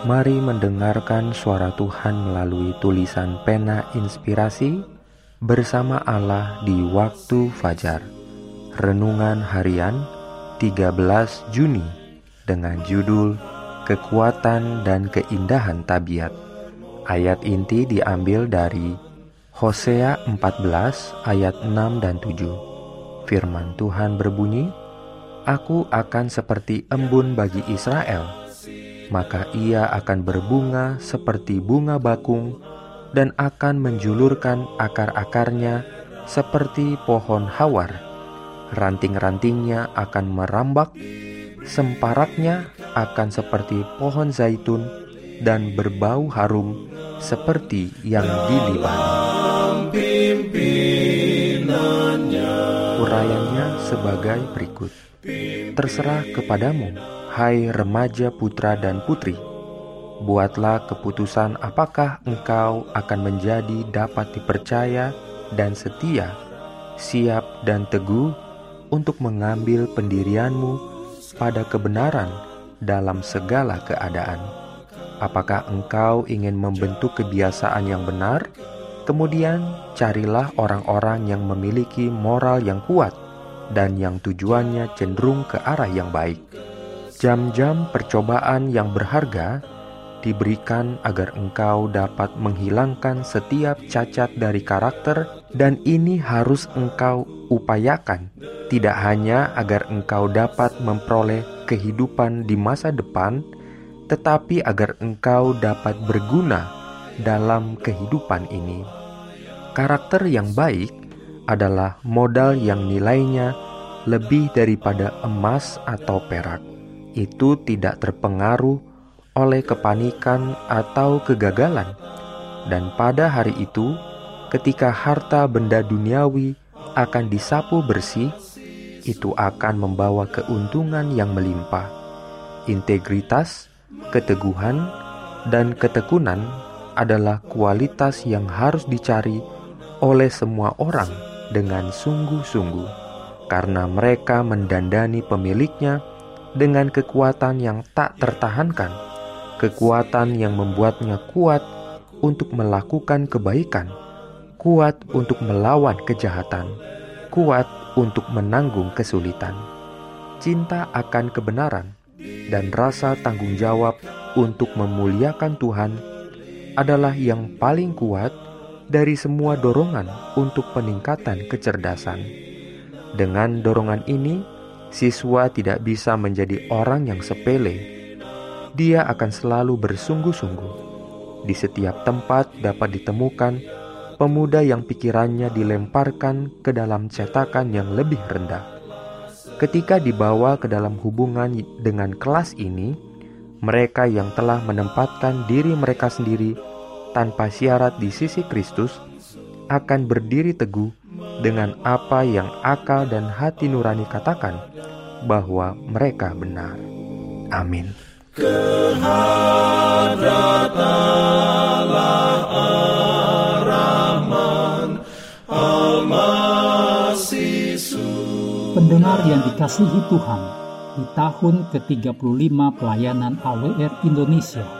Mari mendengarkan suara Tuhan melalui tulisan pena inspirasi bersama Allah di waktu fajar. Renungan harian 13 Juni dengan judul Kekuatan dan Keindahan Tabiat. Ayat inti diambil dari Hosea 14 ayat 6 dan 7. Firman Tuhan berbunyi, Aku akan seperti embun bagi Israel maka ia akan berbunga seperti bunga bakung dan akan menjulurkan akar-akarnya seperti pohon hawar. Ranting-rantingnya akan merambak, semparaknya akan seperti pohon zaitun dan berbau harum seperti yang di. Urayanya sebagai berikut. Terserah kepadamu Hai remaja putra dan putri, buatlah keputusan apakah engkau akan menjadi dapat dipercaya dan setia, siap dan teguh untuk mengambil pendirianmu pada kebenaran dalam segala keadaan. Apakah engkau ingin membentuk kebiasaan yang benar? Kemudian carilah orang-orang yang memiliki moral yang kuat dan yang tujuannya cenderung ke arah yang baik Jam-jam percobaan yang berharga diberikan agar engkau dapat menghilangkan setiap cacat dari karakter dan ini harus engkau upayakan tidak hanya agar engkau dapat memperoleh kehidupan di masa depan tetapi agar engkau dapat berguna dalam kehidupan ini. Karakter yang baik adalah modal yang nilainya lebih daripada emas atau perak itu tidak terpengaruh oleh kepanikan atau kegagalan, dan pada hari itu, ketika harta benda duniawi akan disapu bersih, itu akan membawa keuntungan yang melimpah. Integritas, keteguhan, dan ketekunan adalah kualitas yang harus dicari oleh semua orang dengan sungguh-sungguh, karena mereka mendandani pemiliknya dengan kekuatan yang tak tertahankan, kekuatan yang membuatnya kuat untuk melakukan kebaikan, kuat untuk melawan kejahatan, kuat untuk menanggung kesulitan. Cinta akan kebenaran dan rasa tanggung jawab untuk memuliakan Tuhan adalah yang paling kuat dari semua dorongan untuk peningkatan kecerdasan. Dengan dorongan ini, siswa tidak bisa menjadi orang yang sepele. Dia akan selalu bersungguh-sungguh. Di setiap tempat dapat ditemukan pemuda yang pikirannya dilemparkan ke dalam cetakan yang lebih rendah. Ketika dibawa ke dalam hubungan dengan kelas ini, mereka yang telah menempatkan diri mereka sendiri tanpa syarat di sisi Kristus akan berdiri teguh dengan apa yang akal dan hati nurani katakan bahwa mereka benar. Amin. Pendengar yang dikasihi Tuhan, di tahun ke-35 pelayanan AWR Indonesia,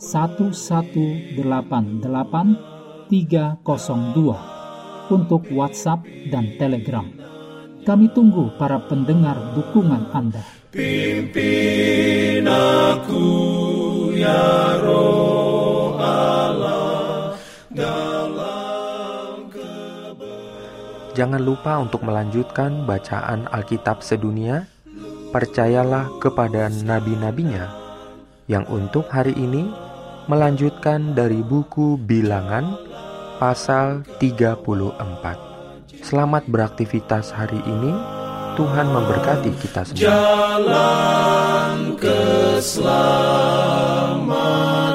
1188302 untuk WhatsApp dan Telegram. Kami tunggu para pendengar dukungan Anda. Pimpin aku ya roh Allah dalam. Jangan lupa untuk melanjutkan bacaan Alkitab sedunia. Percayalah kepada nabi-nabinya yang untuk hari ini melanjutkan dari buku Bilangan pasal 34. Selamat beraktivitas hari ini. Tuhan memberkati kita semua. Jalan keselamatan.